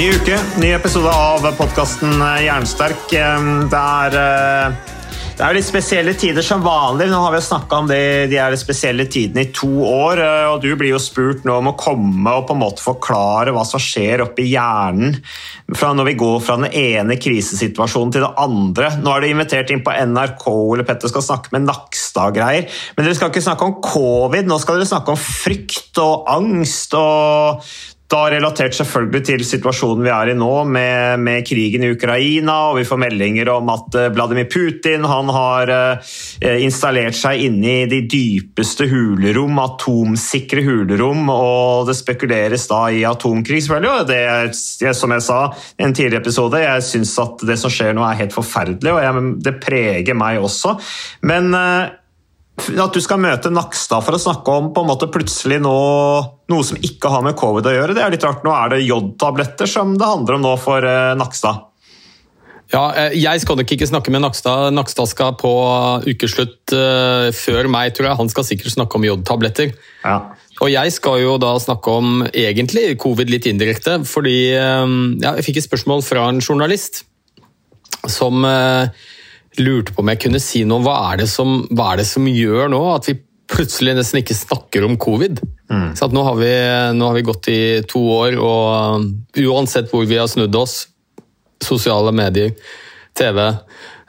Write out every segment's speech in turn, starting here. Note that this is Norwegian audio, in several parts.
Ny uke, ny episode av podkasten Jernsterk. Det er, eh, det er litt spesielle tider som vanlig. Nå har vi snakka om det, de er spesielle tidene i to år. eh, og Du blir jo spurt nå om å komme og på en måte forklare hva som skjer oppi hjernen fra når vi går fra den ene krisesituasjonen til det andre. Nå er du invitert inn på NRK, Ole Petter skal snakke med Nakstad-greier. Men dere skal ikke snakke om covid, nå skal dere snakke om frykt og angst. og da relatert selvfølgelig til situasjonen vi er i nå, med, med krigen i Ukraina. og Vi får meldinger om at eh, Vladimir Putin han har eh, installert seg inne i de dypeste hulrom, atomsikre hulrom. og Det spekuleres da i atomkrig, selvfølgelig. og det er, Som jeg sa i en tidligere episode, jeg syns at det som skjer nå er helt forferdelig, og jeg, det preger meg også. Men eh, at du skal møte Nakstad for å snakke om på en måte plutselig nå noe som ikke har med covid å gjøre, det er litt rart. Nå er det jodtabletter som det handler om nå for eh, Nakstad. Ja, eh, Jeg skal nok ikke snakke med Nakstad. Nakstad skal på ukeslutt eh, før meg, tror jeg. Han skal sikkert snakke om jodtabletter. Ja. Og jeg skal jo da snakke om egentlig covid litt indirekte, fordi ja, jeg fikk et spørsmål fra en journalist som lurte på om jeg kunne si noe om hva er det som, er det som gjør nå at vi plutselig nesten ikke snakker om covid. Så at nå, har vi, nå har vi gått i to år, og uansett hvor vi har snudd oss, sosiale medier, TV,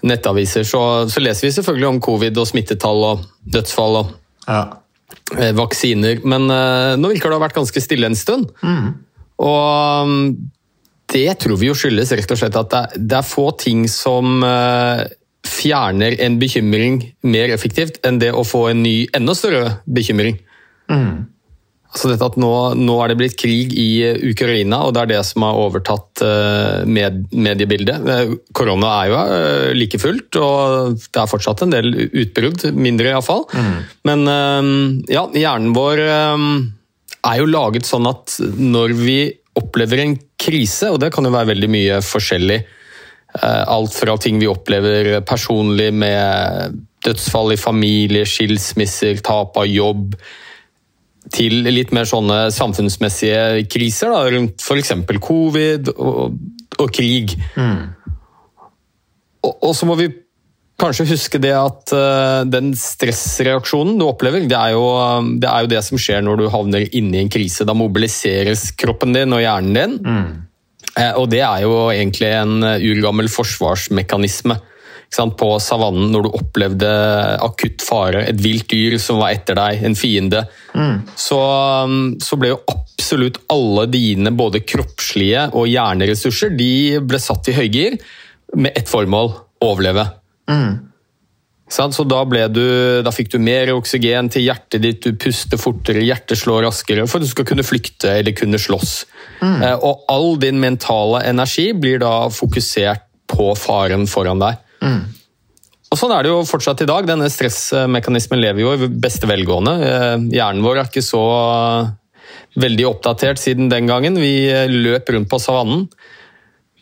nettaviser, så, så leser vi selvfølgelig om covid og smittetall og dødsfall og Ja. eh, vaksiner. Men eh, nå virker det å ha vært ganske stille en stund. Og mm, det tror vi jo skyldes rett og slett at det, er- det er få ting som eh, fjerner en bekymring mer effektivt enn det å få en ny, enda større bekymring. Altså dette at nå, nå er det blitt krig i eh, Ukraina, og det er det som har overtatt eh, med, mediebildet. Eh, Korona er jo like fullt, og det er fortsatt en del utbrudd, mindre iallfall. Men eh, ja, hjernen vår er jo laget sånn at når vi opplever en krise, og det kan jo være veldig mye forskjellig, alt fra ting vi opplever personlig med dødsfall i familie, skilsmisser, tap av jobb, til litt mer sånne samfunnsmessige kriser, da, rundt f.eks. covid og, og krig. Og, og så må vi kanskje huske det at uh, den stressreaksjonen du opplever, det er, jo, det er jo det som skjer når du havner inne i en krise. Da mobiliseres kroppen din og hjernen din. Eh, og det er jo egentlig en eh, urgammel forsvarsmekanisme. På savannen, når du opplevde akutt fare, et vilt dyr som var etter deg, en fiende, så, um, så ble jo absolutt alle dine både kroppslige og hjerneressurser de ble satt i høygir med ett formål overleve. Sant? Så da, du, da fikk du mer oksygen til hjertet ditt, du puster fortere, hjertet slår raskere for du skal kunne flykte eller kunne slåss. Mm. Og all din mentale energi blir da fokusert på faren foran deg. Og Sånn er det jo fortsatt i dag. Denne stressmekanismen lever jo i beste velgående. Eh, Hjernen vår er ikke så veldig oppdatert siden den gangen. Vi eh, løp rundt på savannen.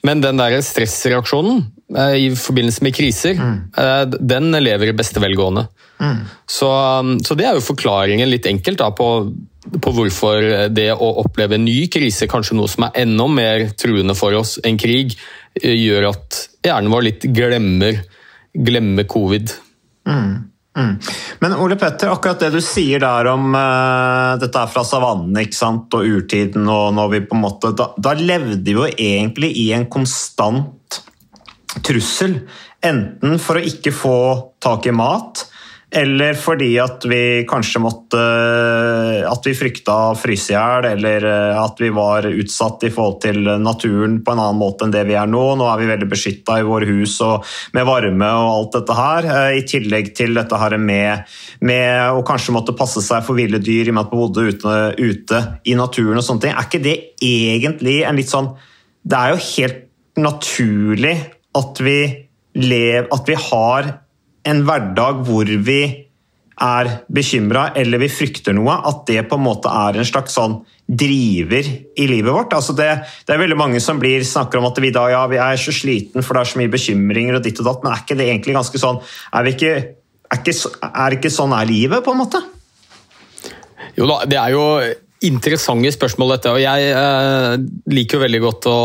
Men den der stressreaksjonen eh, i forbindelse med kriser, mm. den lever i beste velgående. Så, så det er jo forklaringen, litt enkelt, da, på, på hvorfor det å oppleve en ny krise, kanskje noe som er enda mer truende for oss enn krig, eh, gjør at hjernen vår litt glemmer glemmer covid. Men Ole Petter, akkurat det du sier der om uh, dette er fra savannen ikke sant, og urtiden og når vi på en måte, da, da levde vi jo egentlig i en konstant trussel. Enten for å ikke få tak i mat, eller fordi at vi kanskje måtte At vi frykta å fryse i hjel, eller eh, at vi var utsatt i forhold til naturen på en annen måte enn det vi er nå. Nå er vi veldig beskytta i våre hus og med varme og alt dette her. eh, I tillegg til dette her med, med å kanskje måtte passe seg for ville dyr i og med at man bodde ute, ute i naturen og sånne ting. Er ikke det egentlig en litt sånn Det er jo helt naturlig at vi, lev, at vi har en hverdag hvor vi er bekymra eller vi frykter noe, at det på en måte er en slags sånn driver i livet vårt. Altså det, det er veldig mange som blir, snakker om at vi da ja, vi er så sliten for det er så mye bekymringer og ditt og datt, men er ikke det egentlig ganske sånn Er, vi ikke, er, ikke, er ikke sånn er livet, på en måte? Jo da, det er jo interessante spørsmål dette, og jeg eh, liker jo veldig godt å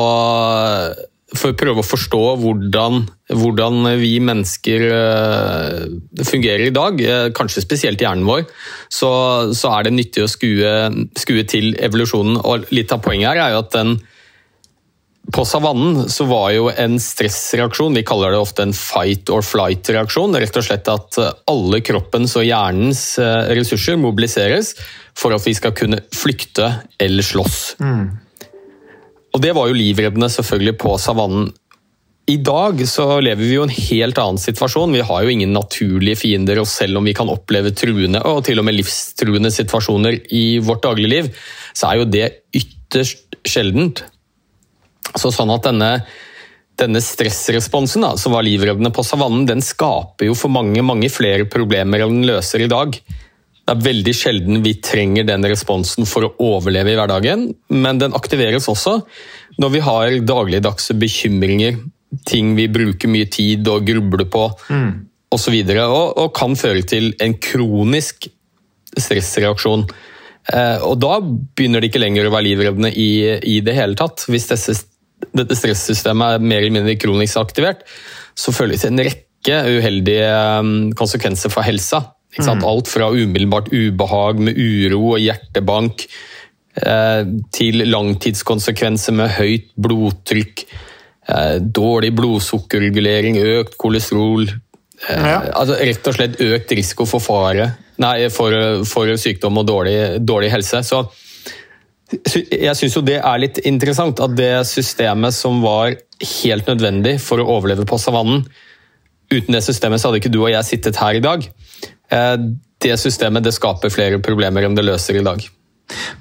for å prøve å forstå hvordan, hvordan vi mennesker eh, fungerer i dag, eh, kanskje spesielt hjernen vår, så, så er det nyttig å skue, skue, til evolusjonen. Og litt av poenget her er jo at den på savannen så var jo en stressreaksjon, vi kaller det ofte en fight or flight-reaksjon, rett og slett at alle kroppens og hjernens eh, ressurser mobiliseres for at vi skal kunne flykte eller slåss. Mm. Og det var jo livreddende selvfølgelig på savannen. I dag så lever vi jo en helt annen situasjon. Vi har jo ingen naturlige fiender, og selv om vi kan oppleve truende og til og med livstruende situasjoner i vårt dagligliv, så er jo det ytterst sjeldent. Så sånn at denne, denne stressresponsen da, som var livreddende på savannen, den skaper jo for mange, mange flere problemer enn den løser i dag. Det er veldig sjelden vi trenger den responsen for å overleve i hverdagen, men den aktiveres også når vi har dagligdagse bekymringer, ting vi bruker mye tid og grubler på mm. osv., og, og, og kan føre til en kronisk stressreaksjon. Eh, og da begynner det ikke lenger å være livreddende i, i det hele tatt. Hvis dette, dette stressystemet er mer eller mindre kronisk aktivert, så føles det en rekke uheldige um, konsekvenser for helsa. Mm. Alt fra umiddelbart ubehag med uro og hjertebank eh, til langtidskonsekvenser med høyt blodtrykk, eh, dårlig blodsukkerregulering, økt kolesterol. Eh, ja. altså rett og slett økt risiko for fare nei, for, for sykdom og dårlig, dårlig helse. Så jeg syns jo det er litt interessant at det systemet som var helt nødvendig for å overleve på savannen, uten det systemet så hadde ikke du og jeg sittet her i dag. Eh, det systemet det skaper flere problemer enn det løser i dag.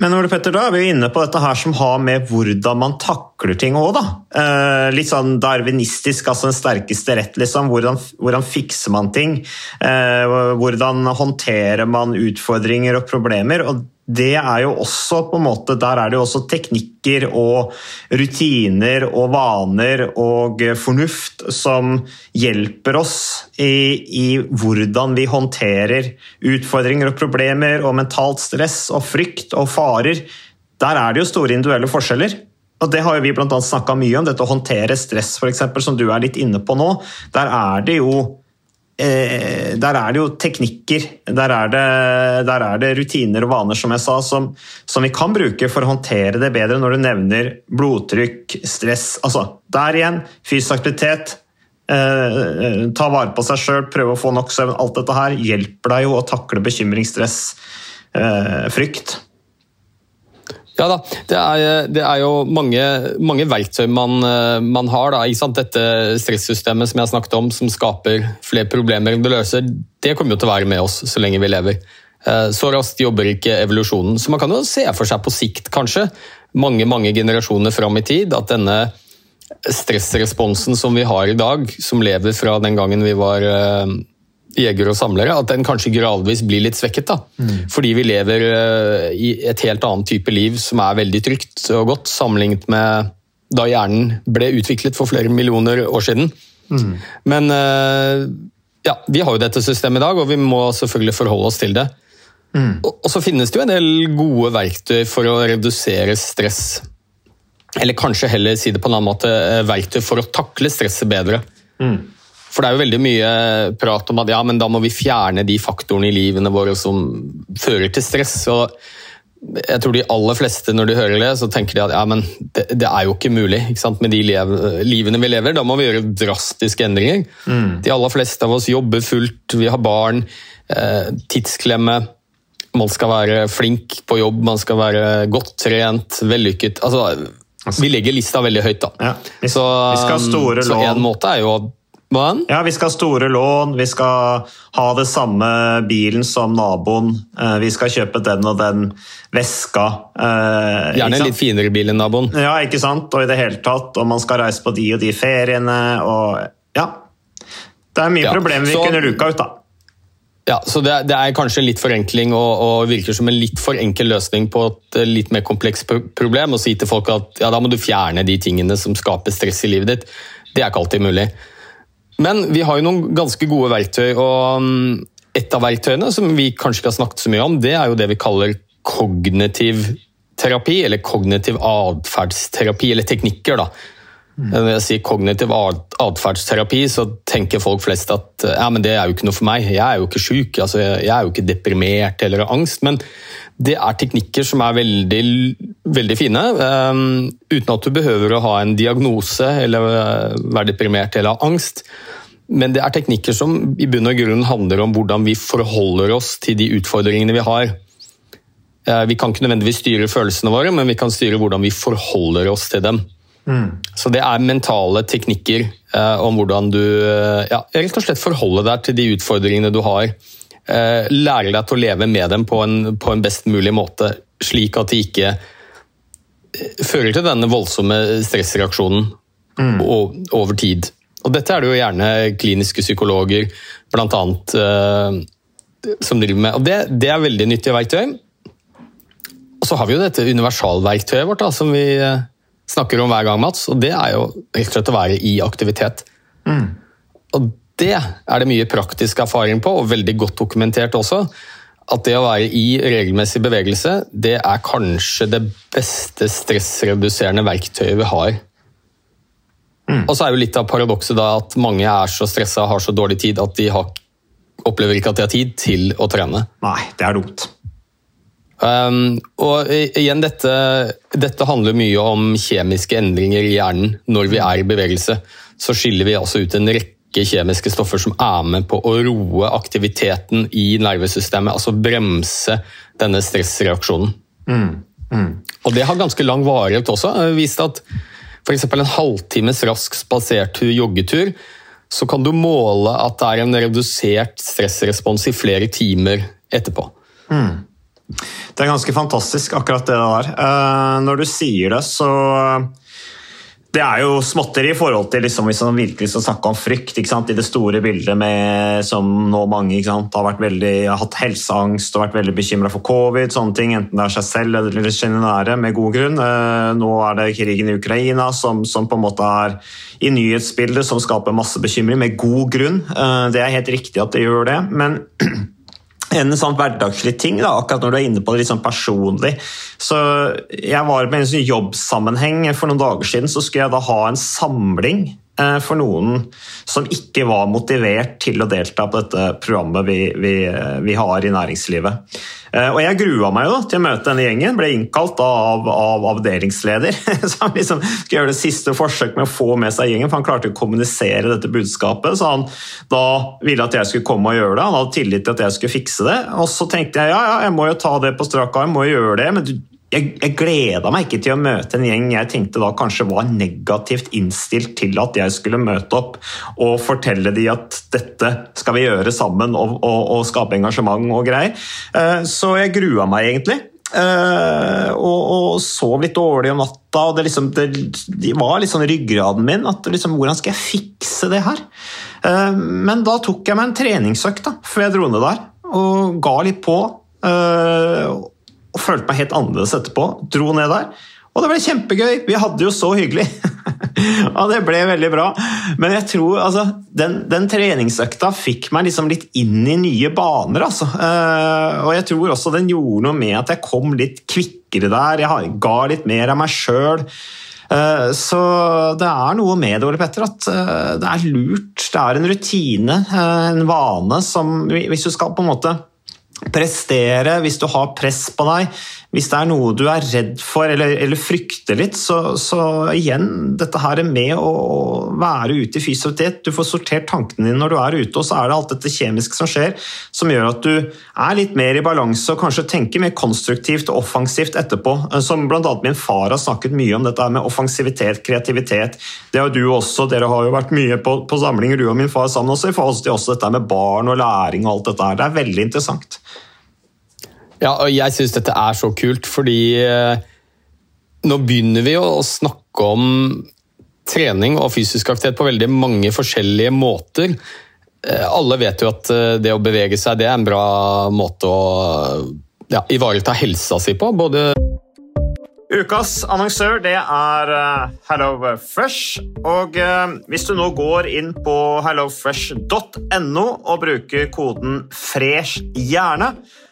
Men Ole Petter, da er vi jo inne på dette her som har med hvordan man takler ting òg, da. Eh, litt sånn darwinistisk, altså den sterkeste rett, liksom. Hvordan, hvordan fikser man ting? Eh, hvordan håndterer man utfordringer og problemer? Og det er jo også på en måte, Der er det jo også teknikker og rutiner og vaner og fornuft som hjelper oss i, i, hvordan vi håndterer utfordringer og problemer og mentalt stress og frykt og farer. Der er det jo store individuelle forskjeller. Og Det har jo vi annet snakka mye om, dette å håndtere stress, eksempel, som du er litt inne på nå. Der er det jo Eh, der er det jo teknikker, der er det, der er det, rutiner og vaner som jeg sa, som, som, vi kan bruke for å håndtere det bedre når du nevner blodtrykk, stress altså Der igjen, fysisk aktivitet, eh, eh ta vare på seg sjøl, prøve å få nok søvn. Alt dette her hjelper deg jo å takle bekymring, stress, eh, frykt. Ja da, det er, det er jo mange, mange, verktøy man, man har. Da, Dette stressystemet som jeg snakket om, som skaper flere problemer enn det løser, det kommer jo til å være med oss så lenge vi lever. Eh, så raskt jobber ikke evolusjonen. Så man kan jo se for seg på sikt, kanskje, mange mange generasjoner fram i tid, at denne stressresponsen som vi har i dag, som lever fra den gangen vi var eh, jegere og samlere, at den kanskje gradvis blir litt svekket. da. Mm. Fordi vi lever uh, i et helt annet type liv som er veldig trygt og godt, sammenlignet med da hjernen ble utviklet for flere millioner år siden. Mm. Men uh, ja, vi har jo dette systemet i dag, og vi må selvfølgelig forholde oss til det. Mm. Og, og, så finnes det jo en del gode verktøy for å redusere stress. Eller kanskje heller si det på en annen måte, eh, verktøy for å takle stresset bedre. Mm. For det er jo veldig mye prat om at ja, men da må vi fjerne de faktorene i livene våre som fører til stress. og jeg tror de aller fleste når de hører det, så tenker de at ja, men det, det er jo ikke mulig ikke sant? med de lev, livene vi lever. Da må vi gjøre drastiske endringer. Mm. De aller fleste av oss jobber fullt, vi har barn, eh, tidsklemme. Man skal være flink på jobb, man skal være godt trent, vellykket. Altså, vi legger lista veldig høyt, da. Ja, vi, så vi skal ha store så lån. en måte er jo å hva? Ja, vi skal ha store lån, vi skal ha det samme bilen som naboen. eh, Vi skal kjøpe den og den veska. eh, Gjerne en litt finere bil enn naboen. Ja, ikke sant? Og i det hele tatt. Og man skal reise på de og de feriene. Og ja. Det er mye Ja, problemer vi så- kunne luka ut, da. Ja, så det, det er kanskje litt forenkling og, og virker som en litt for enkel løsning på et eh, litt mer komplekst problem å si til folk at ja, da må du fjerne de tingene som skaper stress i livet ditt. Det er ikke alltid mulig. Men vi har jo noen ganske gode verktøy, og mm, et av verktøyene som vi kanskje ikke har snakket så mye om, det er jo det vi kaller kognitiv terapi, eller kognitiv atferdsterapi, eller teknikker, da. Når jeg sier kognitiv atferdsterapi, så tenker folk flest at ja, men det er jo ikke noe for meg. Jeg er jo ikke syk, altså, jeg er jo ikke deprimert eller har angst. Men det er teknikker som er veldig, veldig fine, um, uten at du behøver å ha en diagnose eller uh, være deprimert eller ha angst. Men det er teknikker som i bunn og grunn handler om hvordan vi forholder oss til de utfordringene vi har. Eh, Vi kan ikke nødvendigvis styre følelsene våre, men vi kan styre hvordan vi forholder oss til dem. Så det er mentale teknikker eh, om hvordan du eh, ja, rett og slett forholder deg til de utfordringene du har. Eh, lærer deg til å leve med dem på en, på en best mulig måte, slik at de ikke eh, fører til denne voldsomme stressreaksjonen o- over tid. Og dette er det jo gjerne kliniske psykologer blant annet eh, som driver med. Og det, det er veldig nyttige verktøy. Og så har vi jo dette universalverktøyet vårt da, som vi eh, snakker om hver gang, Mats. Og det er jo rett og slett å være i aktivitet. Og det er det mye praktisk erfaring på, og veldig godt dokumentert også. At det å være i regelmessig bevegelse, det er kanskje det beste stressreduserende verktøyet vi har. Og så er jo litt av paradokset da at mange er så stressa og har så dårlig tid at de har, opplever ikke at de har tid til å trene. Nei, det er dumt. Um, og igjen, dette, dette handler mye om kjemiske endringer i hjernen. Når vi er i bevegelse, så skiller vi altså ut en rekke kjemiske stoffer som er med på å roe aktiviteten i nervesystemet, altså bremse denne stressreaksjonen. Og det har ganske lang varighet også. Det har Vist at f.eks. en halvtimes rask spasertur, joggetur, så kan du måle at det er en redusert stressrespons i flere timer etterpå. Det er ganske fantastisk, akkurat det der. Eh, når du sier det, så Det er jo småtteri i forhold til liksom, hvis man virkelig skal snakke om frykt i det store bildet med, som nå mange sant? har veldig, har hatt helseangst og vært veldig bekymra for covid, sånne ting, enten det er seg selv eller det nære, med god grunn. Eh, nå er det krigen i Ukraina som, som på en måte er i nyhetsbildet, som skaper masse bekymring, med god grunn. Eh, det er helt riktig at det gjør det. men en sånn hverdagslig ting, da, akkurat når du er inne på det litt sånn personlig. Så jeg var med i en sånn jobbsammenheng for noen dager siden, så skulle jeg da ha en samling for noen som ikke var motivert til å delta på dette programmet vi, vi, vi har i næringslivet. Eh, Og jeg grua meg jo til å møte denne gjengen, ble innkalt av, av avdelingsleder. Han liksom skulle gjøre det siste forsøk med å få med seg gjengen, for han klarte å kommunisere dette budskapet. Så han da ville at jeg skulle komme og gjøre det, han hadde tillit til at jeg skulle fikse det. Og så tenkte jeg ja, ja, jeg må jo ta det på strak arm, må jo gjøre det. men du jeg, jeg gleda meg ikke til å møte en gjeng jeg tenkte da kanskje var negativt innstilt til at jeg skulle møte opp og fortelle de at dette skal vi gjøre sammen og, og, og skape engasjement og greier. Eh, Så jeg grua meg egentlig. Eh, og, og sov litt dårlig om natta. og Det, liksom, det, det var sånn ryggraden min. at liksom, Hvordan skal jeg fikse det her? Eh, Men da tok jeg meg en treningsøkt da, før jeg dro ned der, og ga litt på. eh, og følte meg helt annerledes etterpå. Dro ned der. Og det ble kjempegøy! Vi hadde jo så hyggelig! og det ble veldig bra. Men jeg tror altså, den, den treningsøkta fikk meg liksom litt inn i nye baner. Altså. Uh, og jeg tror også den gjorde noe med at jeg kom litt kvikkere der. Jeg ga litt mer av meg sjøl. Eh, Så det er noe med det, Ole Petter, at eh, det er lurt. Det er en rutine, en vane, som hvis du skal på en måte prestere, hvis du har press på deg, hvis det er noe du er redd for eller, eller frykter litt, så, så igjen, dette her er med å, være ute i fysioterapi. Du får sortert tankene dine når du er ute, og så er det alt dette kjemiske som skjer, som gjør at du er litt mer i balanse og kanskje tenker mer konstruktivt og offensivt etterpå. Som bl.a. min far har snakket mye om, dette med offensivitet, kreativitet. Det har du også, dere har jo vært mye på, på samlinger, du og min far sammen også, i forhold til også dette med barn og læring og alt dette her. Det er veldig interessant. Ja, og jeg syns dette er så kult, fordi eh, nå begynner vi å snakke om trening og fysisk aktivitet på veldig mange forskjellige måter. Eh, alle vet jo at eh, det å bevege seg det er en bra måte å ja, ivareta helsa si på. Både Ukas annonsør det er HelloFresh. Og hvis du nå går inn på hellofresh.no og bruker koden 'fresh hjerne',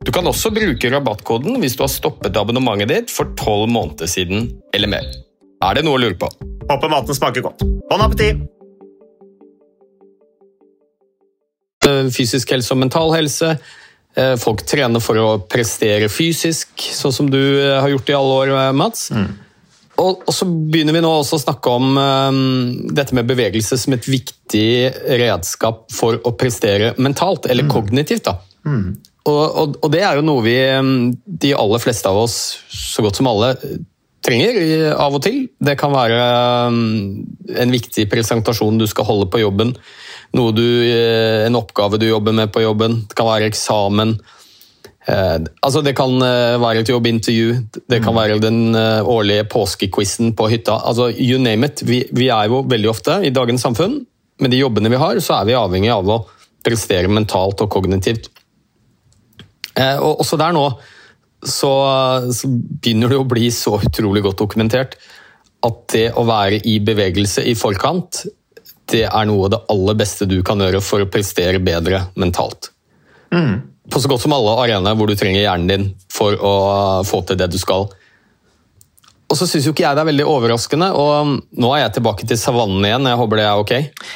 Du kan også bruke rabattkoden hvis du har stoppet abonnementet ditt for tolv måneder siden eller mer. Er det noe å lure på? Håper maten smaker godt. Bon appétit! Fysisk helse og mental helse. Folk trener for å prestere fysisk, sånn som du har gjort i alle år, Mats. Mm. Og, og, så begynner vi nå også å snakke om um, dette med bevegelse som et viktig redskap for å prestere mentalt, eller mm. kognitivt. da. Mm. Og, og, og, det er jo noe vi, de aller fleste av oss, så godt som alle, trenger av og til. Det kan være en viktig presentasjon du skal holde på jobben. Du, en oppgave du jobber med på jobben. Det kan være eksamen. Eh, altså Det kan være et jobbintervju, det kan være den årlige påskequizen på hytta. altså You name it. Vi, vi, er jo veldig ofte i dagens samfunn med de jobbene vi har, så er vi avhengig av å prestere mentalt og kognitivt. Eh, og også der nå så, så begynner det å bli så utrolig godt dokumentert at det å være i bevegelse i forkant, det er noe av det aller beste du kan gjøre for å prestere bedre mentalt. Mm. På så godt som alle arenaer hvor du trenger hjernen din for å få til det du skal. Og så syns jo ikke jeg det er veldig overraskende, og nå er jeg tilbake til savannen igjen. Jeg håper det er ok.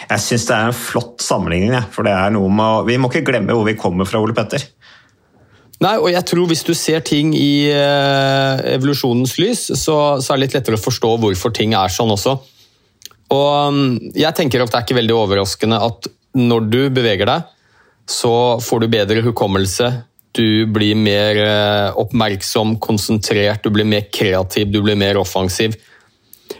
Jeg syns det er en flott sammenligning, for det er noe med, vi må ikke glemme hvor vi kommer fra, Ole Petter. Nei, og jeg tror hvis du ser ting i eh, evolusjonens lys, så, så er det litt lettere å forstå hvorfor ting er sånn også. Og mm, jeg tenker at det er ikke veldig overraskende at når du beveger deg, så får du bedre hukommelse, du blir mer eh, oppmerksom, konsentrert, du blir mer kreativ, du blir mer offensiv.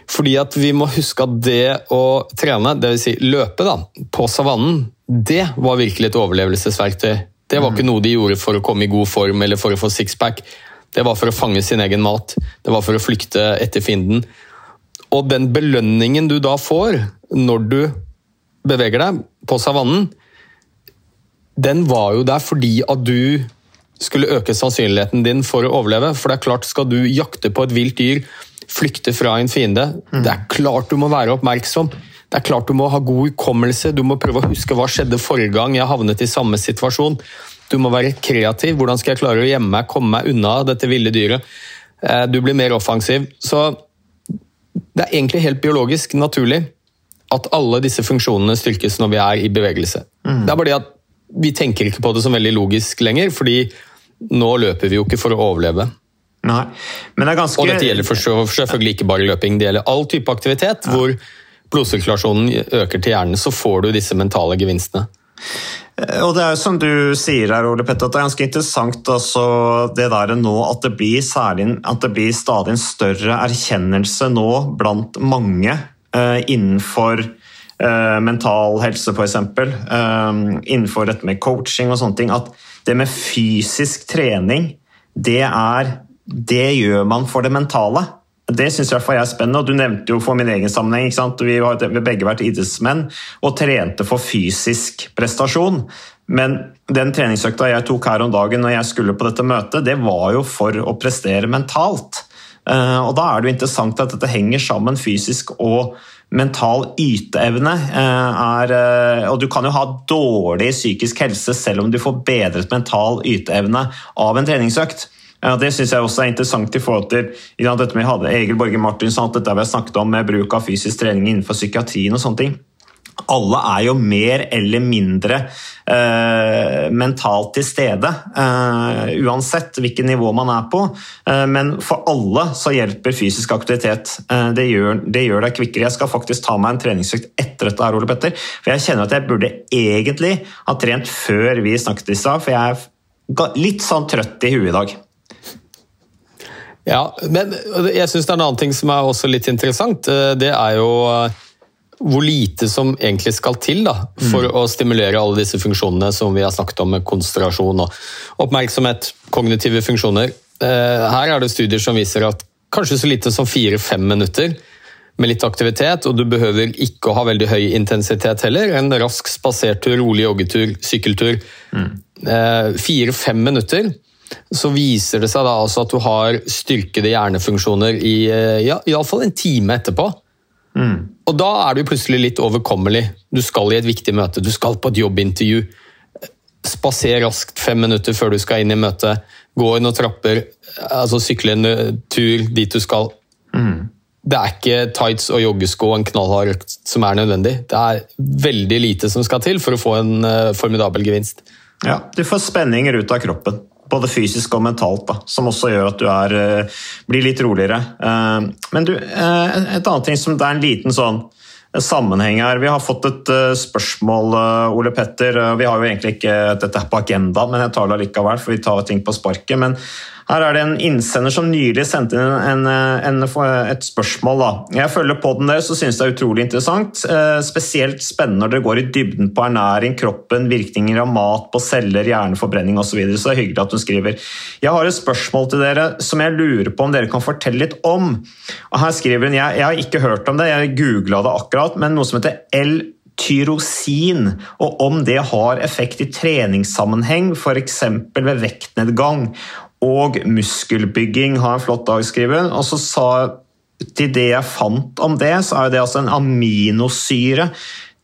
Fordi at vi må huske at det å trene, dvs. Si løpe da, på savannen, det var virkelig et overlevelsesverktøy. Det var ikke noe de gjorde for å komme i god form eller for å få sixpack. Det var for å fange sin egen mat. Det var for å flykte etter fienden. Og den belønningen du da får når du beveger deg på savannen, den var jo der fordi at du skulle øke sannsynligheten din for å overleve. For det er klart, skal du jakte på et vilt dyr, flykte fra en fiende, det er klart du må være oppmerksom. Det er klart du må ha god hukommelse, du må prøve å huske hva skjedde forrige gang jeg havnet i samme situasjon. Du må være kreativ. Hvordan skal jeg klare å gjemme meg, komme meg unna dette ville dyret? Eh, Du blir mer offensiv. Så det er egentlig helt biologisk naturlig at alle disse funksjonene styrkes når vi er i bevegelse. Det er bare det at vi tenker ikke på det som veldig logisk lenger, fordi nå løper vi jo ikke for å overleve. Nei, men det er ganske... Og dette gjelder for selvfølgelig ikke bare løping, det gjelder all type aktivitet hvor blodsirkulasjonen øker til hjernen, så får du disse mentale gevinstene. Og det er jo som du sier her, Ole Petter, at det er ganske interessant altså, det der nå at det blir særlig at det blir stadig en større erkjennelse nå blant mange eh, innenfor eh, mental helse, f.eks. Eh, innenfor dette med coaching og sånne ting. At det med fysisk trening, det er Det gjør man for det mentale. Det syns jeg er spennende. og Du nevnte jo for min egen sammenheng. Vi har begge vært idrettsmenn og trente for fysisk prestasjon. Men den treningsøkta jeg tok her om dagen når jeg skulle på dette møtet, det var jo for å prestere mentalt. Eh, Og Da er det jo interessant at dette henger sammen fysisk og mental yteevne. eh, Er, eh, og du kan jo ha dårlig psykisk helse selv om du får bedret mental yteevne av en treningsøkt. Ja, det synes jeg også er interessant i forhold til sant, dette med Egil Borge Martinsson, dette vi har snakket om med bruk av fysisk trening innenfor psykiatrien og sånne ting. Alle er jo mer eller mindre eh, mentalt til stede, eh, uansett hvilket nivå man er på. Eh, men for alle så hjelper fysisk aktivitet. Eh, det, gjør, det gjør deg kvikkere. Jeg skal faktisk ta meg en treningsøkt etter dette, her, Ole Petter, for jeg kjenner at jeg burde egentlig ha trent før vi snakket i stad, for jeg er litt sånn trøtt i huet i dag. Ja, men jeg synes det er en annen ting som er også litt interessant. Eh, Det er jo eh, hvor lite som egentlig skal til da, for å stimulere alle disse funksjonene som vi har snakket om, med konsentrasjon og oppmerksomhet, kognitive funksjoner. Eh, Her er det studier som viser at kanskje så lite som fire-fem minutter med litt aktivitet, og du behøver ikke å ha veldig høy intensitet heller. En rask spasertur, rolig joggetur, sykkeltur. Eh, Fire-fem minutter så viser det seg da altså at du har styrkede hjernefunksjoner i eh, ja, iallfall en time etterpå. Og da er du plutselig litt overkommelig. Du skal i et viktig møte, du skal på et jobbintervju. Spaser raskt fem minutter før du skal inn i møtet. Gå i noen trapper, altså sykle en tur dit du skal. Det er ikke tights og joggesko og en knallhard økt som er nødvendig. Det er veldig lite som skal til for å få en eh, formidabel gevinst. Ja, du får spenninger ut av kroppen. Både fysisk og mentalt, da, som også gjør at du er, eh, blir litt roligere. Eh, Men du, eh, et annet ting som det er en liten sånn sammenheng her. Vi har fått et spørsmål, Ole Petter. Vi har jo egentlig ikke dette på agendaen, men jeg tar det likevel, for vi tar ting på sparket. Men her er det en innsender som nylig sendte inn en, en, et spørsmål. Da. Jeg følger podden deres og synes det er utrolig interessant. Eh, Spesielt spennende når dere går i dybden på ernæring, kroppen, virkninger av mat på celler, hjerneforbrenning osv. Så, videre. så det er hyggelig at hun skriver. Jeg har et spørsmål til dere som jeg lurer på om dere kan fortelle litt om. Og her skriver hun, jeg, jeg har ikke hørt om det, jeg googla det akkurat, men noe som heter L tyrosin, og om det har effekt i treningssammenheng, f.eks. ved vektnedgang og muskelbygging, har en flott dag, skriver hun. Og så sa til det jeg fant om det, så er det altså en aminosyre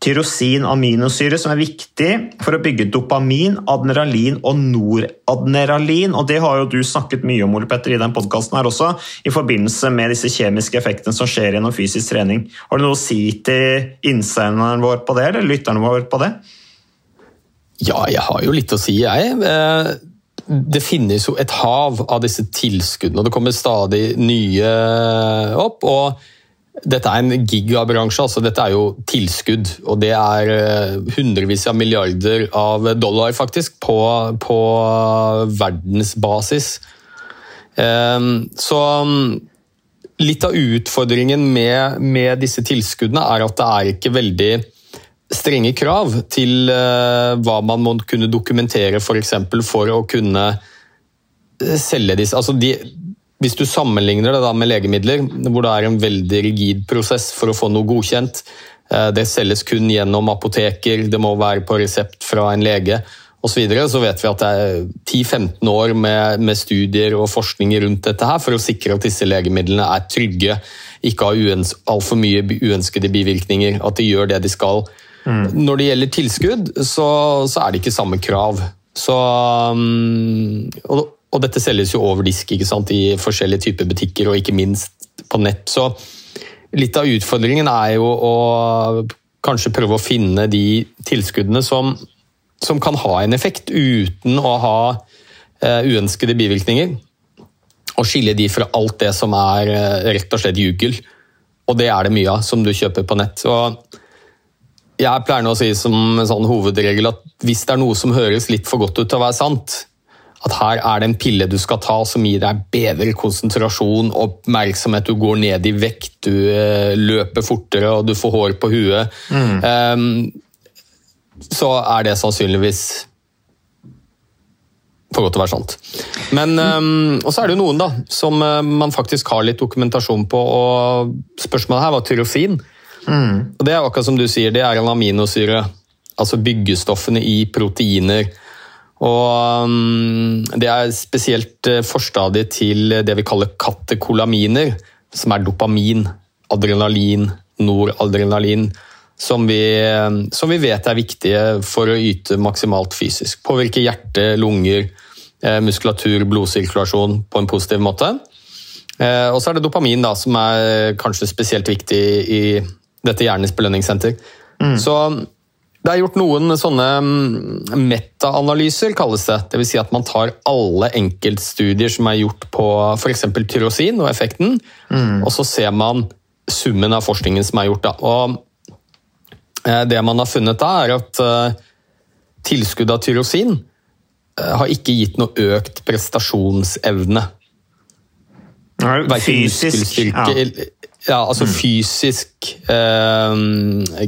tyrosin aminosyre som er viktig for å bygge dopamin, adrenalin og noradrenalin. Og det har jo du snakket mye om Ole Petter, i den podkasten her også, i forbindelse med disse kjemiske effektene som skjer gjennom fysisk trening. Har du noe å si til innsenderen vår på det, eller lytterne våre på det? Ja, jeg har jo litt å si, jeg. Eh, det finnes jo et hav av disse tilskuddene, og det kommer stadig nye opp. og dette er en gigabransje, altså dette er jo tilskudd. Og det er eh, hundrevis av milliarder av dollar, faktisk, på, på verdensbasis. Ehm, så litt av utfordringen med, med, disse tilskuddene er at det er ikke veldig strenge krav til eh, hva man må kunne dokumentere, f.eks. For, for å kunne eh, selge disse. Altså de, hvis du sammenligner det med legemidler, hvor det er en veldig rigid prosess for å få noe godkjent, eh, det selges kun gjennom apoteker, det må være på resept fra en lege osv., så, videre, så vet vi at det er 10-15 år med, med, studier og forskning rundt dette her for å sikre at disse legemidlene er trygge, ikke har altfor mye uønskede bivirkninger, at de gjør det de skal. Mm. Når det gjelder tilskudd, så, så, er det ikke samme krav. Så, um, og, og dette selges jo over disk sant, i forskjellige typer butikker, og ikke minst på nett. Så litt av utfordringen er jo å kanskje prøve å finne de tilskuddene som, som kan ha en effekt uten å ha eh, uønskede bivirkninger. Og skille de fra alt det som er uh, rett og slett jugel. Og det er det mye av som du kjøper på nett. Og jeg pleier nå å si som en sånn hovedregel at hvis det er noe som høres litt for godt ut til å være sant, at her er det en pille du skal ta som gir deg bedre konsentrasjon, oppmerksomhet, du går ned i vekt, du eh, løper fortere og du får hår på huet, mm. um, så er det sannsynligvis for godt til å være sant. Men um, Og så er det jo noen da, som uh, man faktisk har litt dokumentasjon på, og spørsmålet her var tyrofin. Mm. Og Det er akkurat som du sier, det er en aminosyre, altså byggestoffene i proteiner og um, Det er spesielt eh, forstadiet til det vi kaller katekolaminer, som er dopamin, adrenalin, noradrenalin, som vi, um, som vi vet er viktige for å yte maksimalt fysisk. Påvirke hjerte, lunger, eh, muskulatur, blodsirkulasjon på en positiv måte. Eh, og så er det dopamin, da, som er kanskje spesielt viktig i dette hjernens belønningssenter. Mm. Så det er gjort noen sånne metaanalyser, meta-analyser, kalles det. Dvs. Si at man tar alle enkeltstudier som er gjort på f.eks. tyrosin og effekten, mm. og så ser man summen av forskningen som er gjort. Da. Og eh, det man har funnet da, er at eh, tilskudd av tyrosin eh, har ikke gitt noe økt prestasjonsevne. Verken muskelstyrke ja. Ja, altså mm. fysisk eh,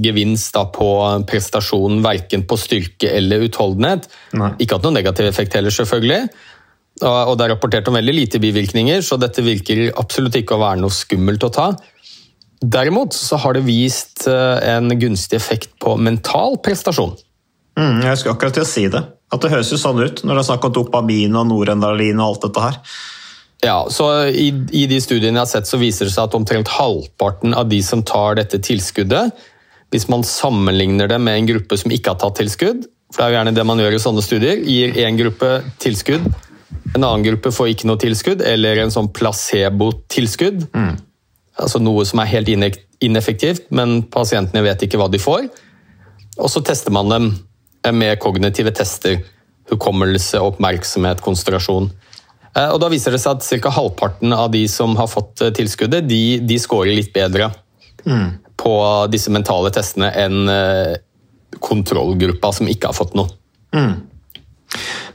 gevinst da på prestasjonen, verken på styrke eller utholdenhet. Nei. Ikke hatt noen negativ effekt heller, selvfølgelig. Og, og det er rapportert om veldig lite bivirkninger, så dette virker absolutt ikke å være noe skummelt å ta. Derimot så har det vist eh, en gunstig effekt på mental prestasjon. Mm, jeg skulle akkurat til å si det. At det høres jo sånn ut når det er snakk om dopamin og norendalin og alt dette her. Ja, så i, i, de studiene jeg har sett, så viser det seg at omtrent halvparten av de som tar dette tilskuddet, hvis man sammenligner det med en gruppe som ikke har tatt tilskudd, for det er jo gjerne det man gjør i sånne studier, gir én gruppe tilskudd, en annen gruppe får ikke noe tilskudd, eller en sånn placebo-tilskudd. Mm. Altså noe som er helt ineffektivt, men pasientene vet ikke hva de får. Og så tester man dem med kognitive tester. Hukommelse, oppmerksomhet, konsentrasjon. Eh, og Da viser det seg at ca. halvparten av de som har fått eh, tilskuddet, de, de scorer litt bedre mm. på disse mentale testene enn eh, kontrollgruppa som ikke har fått noe. Mm.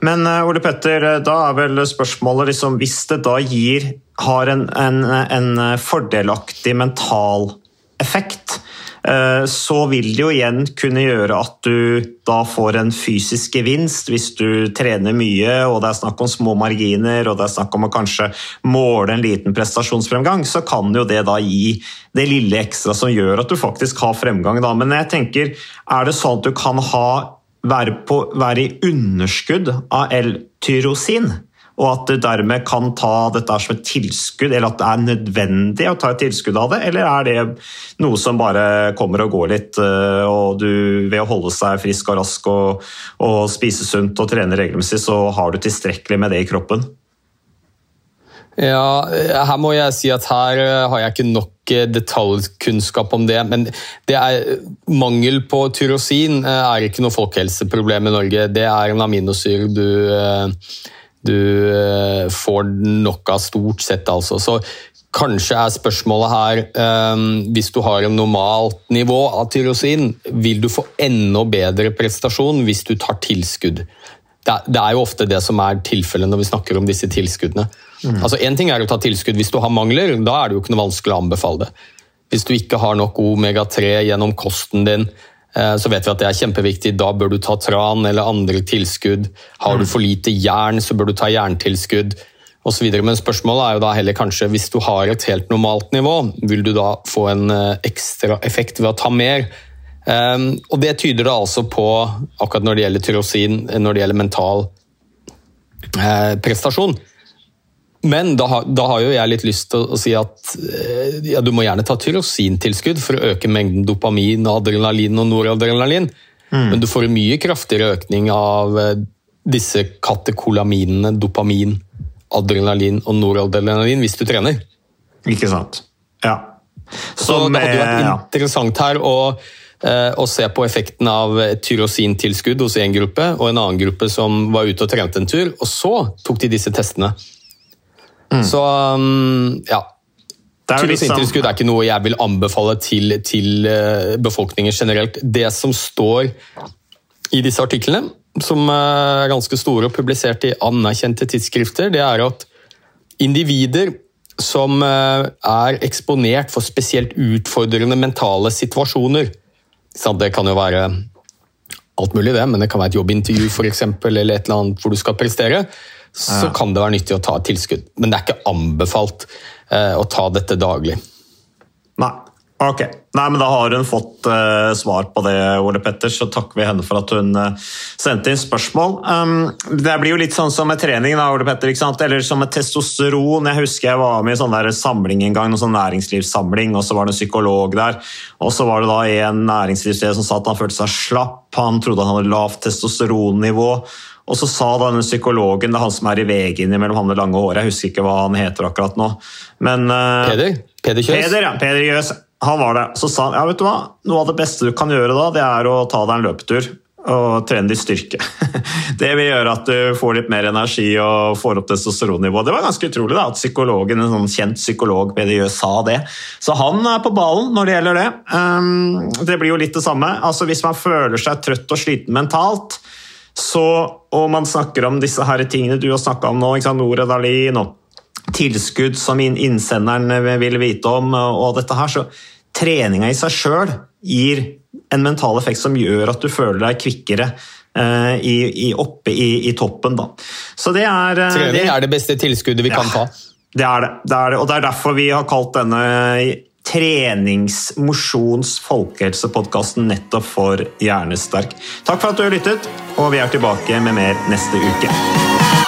Men Ole Petter, da er vel spørsmålet liksom, Hvis det da gir, har en, en, en fordelaktig mental effekt, så vil det jo igjen kunne gjøre at du da får en fysisk gevinst hvis du trener mye og det er snakk om små marginer og det er snakk om å kanskje måle en liten prestasjonsfremgang, så kan jo det da gi det lille ekstra som gjør at du faktisk har fremgang. Da. Men jeg tenker, er det sånn at du kan ha, være, på, være i underskudd av L-tyrosin? Og at du dermed kan ta dette som et tilskudd, eller at det er nødvendig å ta et tilskudd av det, eller er det noe som bare kommer og går litt, eh, og du ved å holde seg frisk og rask og, og spise sunt og trene regelmessig, så har du tilstrekkelig med det i kroppen? Ja, her må jeg si at her eh, har jeg ikke nok eh, detaljkunnskap om det. Men det er, mangel på tyrosin er ikke noe folkehelseproblem i Norge. Det er en aminosyre du du eh, får nok av stort sett, altså. Så kanskje er spørsmålet her um, Hvis du har en normalt nivå av tyrosin, vil du få enda bedre prestasjon hvis du tar tilskudd. Det er, det er jo ofte det som er tilfellet når vi snakker om disse tilskuddene. Mm. Altså Én ting er å ta tilskudd hvis du har mangler, da er det jo ikke noe vanskelig å anbefale det. Hvis du ikke har nok omega-3 gjennom kosten din, Eh, så vet vi at det er kjempeviktig. Da bør du ta tran eller andre tilskudd. Har du for lite jern, så bør du ta jerntilskudd osv. Men spørsmålet er jo da heller kanskje hvis du har et helt normalt nivå, vil du da få en eh, ekstra effekt ved å ta mer? Um, og det tyder det altså på, akkurat når det gjelder tyrosin, når det gjelder mental uh, prestasjon. Men da, da, har jo jeg litt lyst til å si at eh, ja, du må gjerne ta tyrosintilskudd for å øke mengden dopamin, adrenalin og noradrenalin. Mm. Men du får en mye kraftigere økning av eh, disse katekolaminene, dopamin, adrenalin og noradrenalin hvis du trener. Ikke sant. Ja. Så det hadde vært interessant her å, eh, å se på effekten av tyrosintilskudd hos én gruppe og en annen gruppe som var ute og trente en tur, og så tok de disse testene. Mm. Så um, ja. Tyrosintilskudd er ikke noe jeg vil anbefale til, til uh, befolkningen generelt. Det som står i disse artiklene, som uh, er ganske store og publisert i anerkjente tidsskrifter, det er at individer som uh, er eksponert for spesielt utfordrende mentale situasjoner Det kan jo være alt mulig, det, men det kan være et jobbintervju for eksempel, eller et eller annet hvor du skal prestere så kan det være nyttig å ta et tilskudd. Men det er ikke anbefalt eh, å ta dette daglig. Nei. Ok, Nei, men Da har hun fått uh, svar på det, Ole Petter, så takker vi henne for at hun uh, sendte inn spørsmål. Um, det blir jo litt sånn som med trening, da, Ole Petter, ikke sant? eller som med testosteron. Jeg husker jeg var med i sånn der samling en gang, en sånn næringslivssamling, og så var det en psykolog der. Og så var det da en næringslivsleder som sa at han følte seg slapp, han trodde han hadde lavt testosteronnivå. Og så sa denne psykologen, det er han som er i VG innimellom han med lange hår, jeg husker ikke hva han heter akkurat nå. Men, uh, Peder? Peder Kjøs? Peder, ja. Peder Kjøs. Han var der. Så sa han ja, vet du hva, noe av det beste du kan gjøre da, det er å ta deg en løpetur og trene ditt styrke. Det vil gjøre at du får litt mer energi og får opp testosteronnivået. Det var ganske utrolig da, at psykologen, en sånn kjent psykolog Peder Jøs sa det. Så han er på ballen når det gjelder det. Um, det blir jo litt det samme. Altså Hvis man føler seg trøtt og sliten mentalt, så, og man snakker om disse her tingene du har snakka om nå, Noradalin og tilskudd som innsenderen vil vite om, og dette her, så treninga i seg sjøl gir en mental effekt som gjør at du føler deg kvikkere. Uh, i, i, oppe i, i, toppen. Da. Så det er uh, Trening det, er det beste tilskuddet vi ja, kan ta. Det er det, det er det. Og det er derfor vi har kalt denne trenings-, mosjons-, folkehelsepodkasten nettopp for Hjernesterk. Takk for at du har lyttet, og vi er tilbake med mer neste uke.